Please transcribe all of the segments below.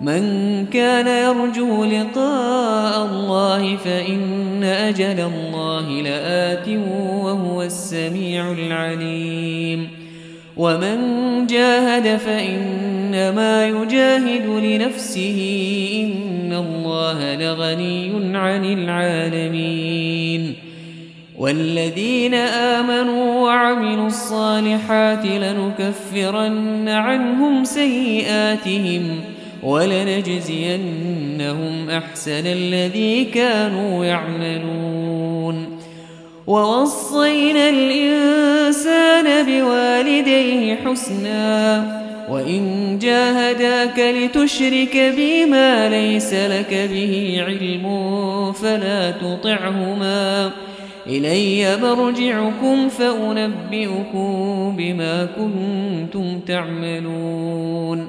من كان يرجو لقاء الله فإن أجل الله لآت وهو السميع العليم. ومن جاهد فإنما يجاهد لنفسه إن الله لغني عن العالمين. والذين آمنوا وعملوا الصالحات لنكفرن عنهم سيئاتهم ولنجزينهم أحسن الذي كانوا يعملون. ووصينا الإنسان بوالديه حسنا وإن جاهداك لتشرك بما ليس لك به علم فلا تطعهما. إلي مرجعكم فأنبئكم بما كنتم تعملون.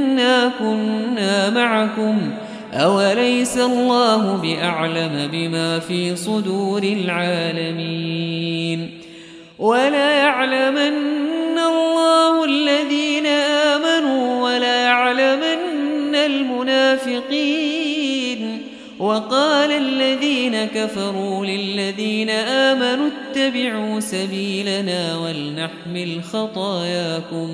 إنا كنا معكم أوليس الله بأعلم بما في صدور العالمين ولا يعلمن الله الذين آمنوا ولا يعلمن المنافقين وقال الذين كفروا للذين آمنوا اتبعوا سبيلنا ولنحمل خطاياكم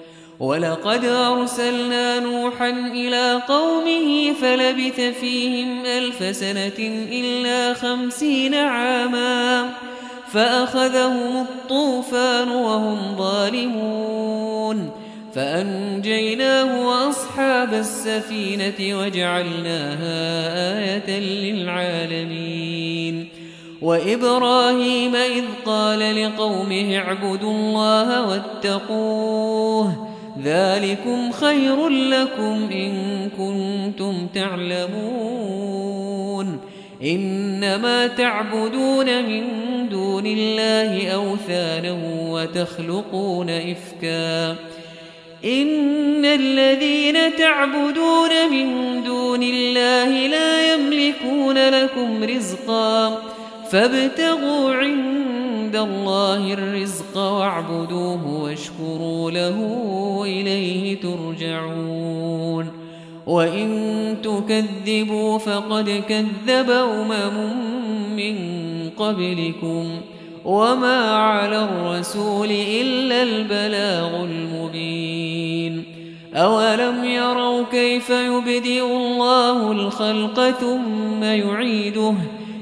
ولقد أرسلنا نوحا إلى قومه فلبث فيهم ألف سنة إلا خمسين عاما فأخذهم الطوفان وهم ظالمون فأنجيناه وأصحاب السفينة وجعلناها آية للعالمين وإبراهيم إذ قال لقومه اعبدوا الله واتقوه ذلكم خير لكم إن كنتم تعلمون. إنما تعبدون من دون الله أوثانا وتخلقون إفكاً. إن الذين تعبدون من دون الله لا يملكون لكم رزقا. فابتغوا عند الله الرزق واعبدوه واشكروا له إليه ترجعون. وإن تكذبوا فقد كذب أمم من قبلكم. وما على الرسول إلا البلاغ المبين. أولم يروا كيف يبدئ الله الخلق ثم يعيده؟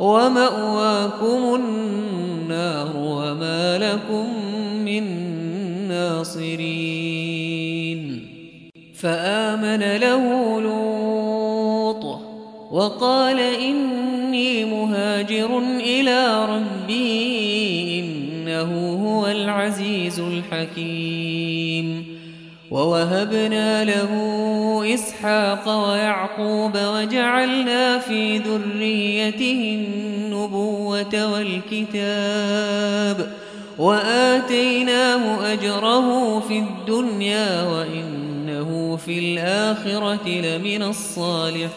ومأواكم النار وما لكم من ناصرين. فآمن له لوط وقال إني مهاجر إلى ربي إنه هو العزيز الحكيم. ووهبنا له إسحاق ويعقوب وجعلنا في ذريته النبوة والكتاب وآتيناه أجره في الدنيا وإنه في الآخرة لمن الصالحين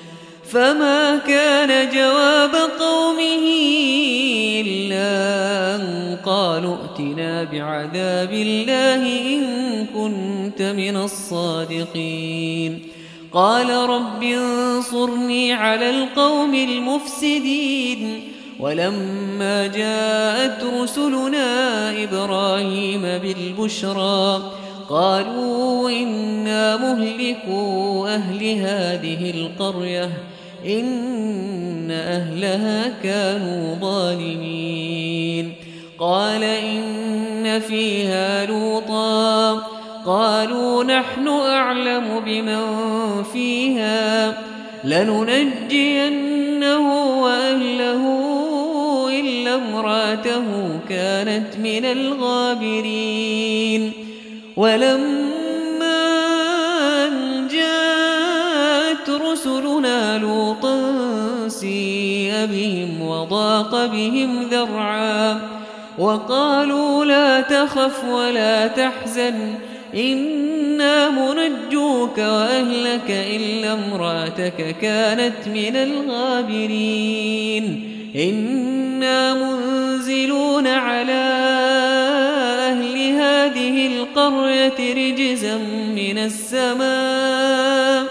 فما كان جواب قومه إلا أن قالوا ائتنا بعذاب الله إن كنت من الصادقين. قال رب انصرني على القوم المفسدين. ولما جاءت رسلنا إبراهيم بالبشرى قالوا إنا مهلكوا أهل هذه القرية. إن أهلها كانوا ظالمين. قال إن فيها لوطا. قالوا نحن أعلم بمن فيها. لننجينه وأهله إلا امرأته كانت من الغابرين. ولما جاءت رسلنا لوطا بهم وضاق بهم ذرعا وقالوا لا تخف ولا تحزن إنا منجوك وأهلك إلا امرأتك كانت من الغابرين إنا منزلون على أهل هذه القرية رجزا من السماء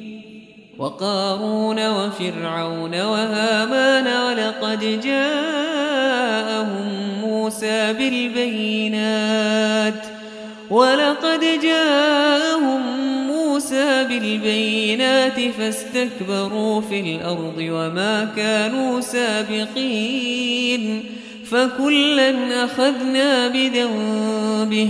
وقارون وفرعون وهامان ولقد جاءهم موسى بالبينات ولقد جاءهم موسى بالبينات فاستكبروا في الأرض وما كانوا سابقين فكلا أخذنا بذنبه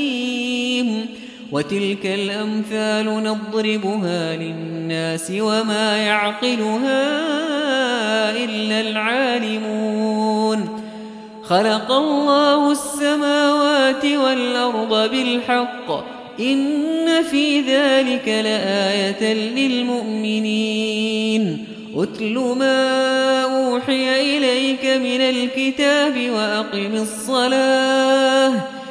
وتلك الأمثال نضربها للناس وما يعقلها إلا العالمون. خلق الله السماوات والأرض بالحق. إن في ذلك لآية للمؤمنين. أتل ما أوحي إليك من الكتاب وأقم الصلاة.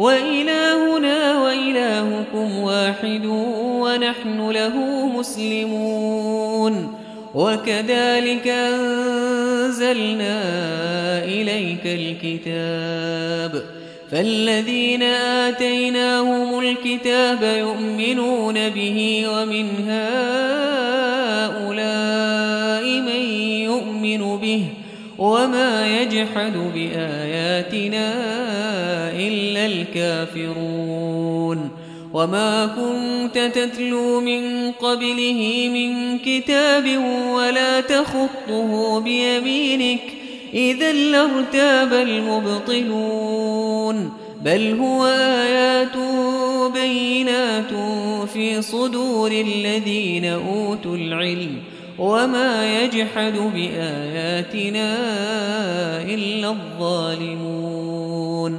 وإلهنا وإلهكم واحد ونحن له مسلمون. وكذلك أنزلنا إليك الكتاب. فالذين آتيناهم الكتاب يؤمنون به ومن هؤلاء من يؤمن به وما يجحد بآياتنا إلا الكافرون. وما كنت تتلو من قبله من كتاب ولا تخطه بيمينك إذا لارتاب المبطلون. بل هو آيات بينات في صدور الذين أوتوا العلم وما يجحد بآياتنا إلا الظالمون.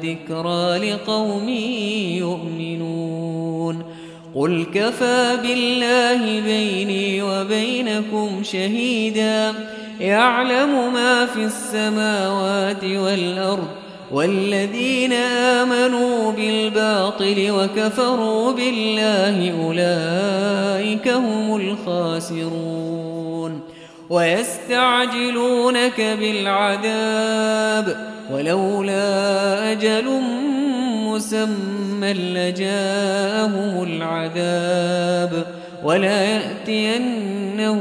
وذكرى لقوم يؤمنون قل كفى بالله بيني وبينكم شهيدا يعلم ما في السماوات والأرض والذين آمنوا بالباطل وكفروا بالله أولئك هم الخاسرون ويستعجلونك بالعذاب ولولا أجل مسمى لجاءهم العذاب ولا يأتينه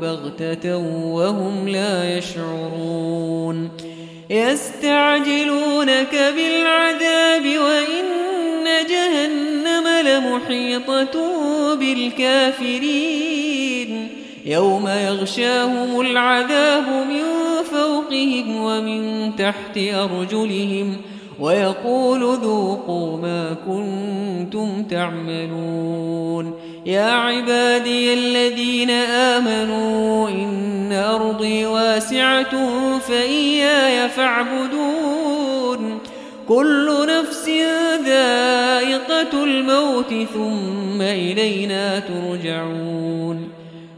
بغتة وهم لا يشعرون يستعجلونك بالعذاب وإن جهنم لمحيطة بالكافرين يوم يغشاهم العذاب من فوقهم ومن تحت أرجلهم ويقول ذوقوا ما كنتم تعملون يا عبادي الذين آمنوا إن أرضي واسعة فإياي فاعبدون كل نفس ذائقة الموت ثم إلينا ترجعون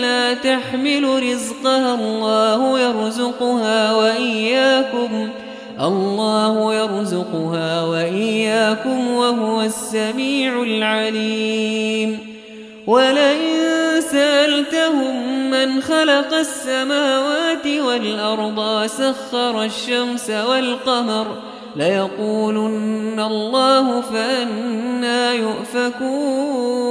لا تحمل رزقها الله يرزقها وإياكم. الله يرزقها وإياكم وهو السميع العليم. ولئن سألتهم من خلق السماوات والأرض سخر الشمس والقمر ليقولن الله فأنا يؤفكون.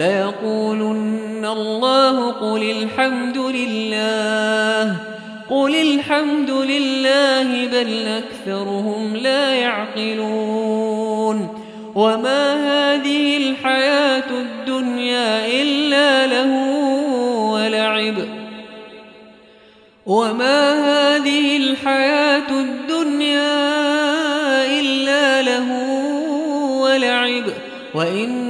ليقولن الله قل الحمد لله قل الحمد لله بل أكثرهم لا يعقلون. وما هذه الحياة الدنيا إلا له ولعب. وما هذه الحياة الدنيا إلا له ولعب. وإن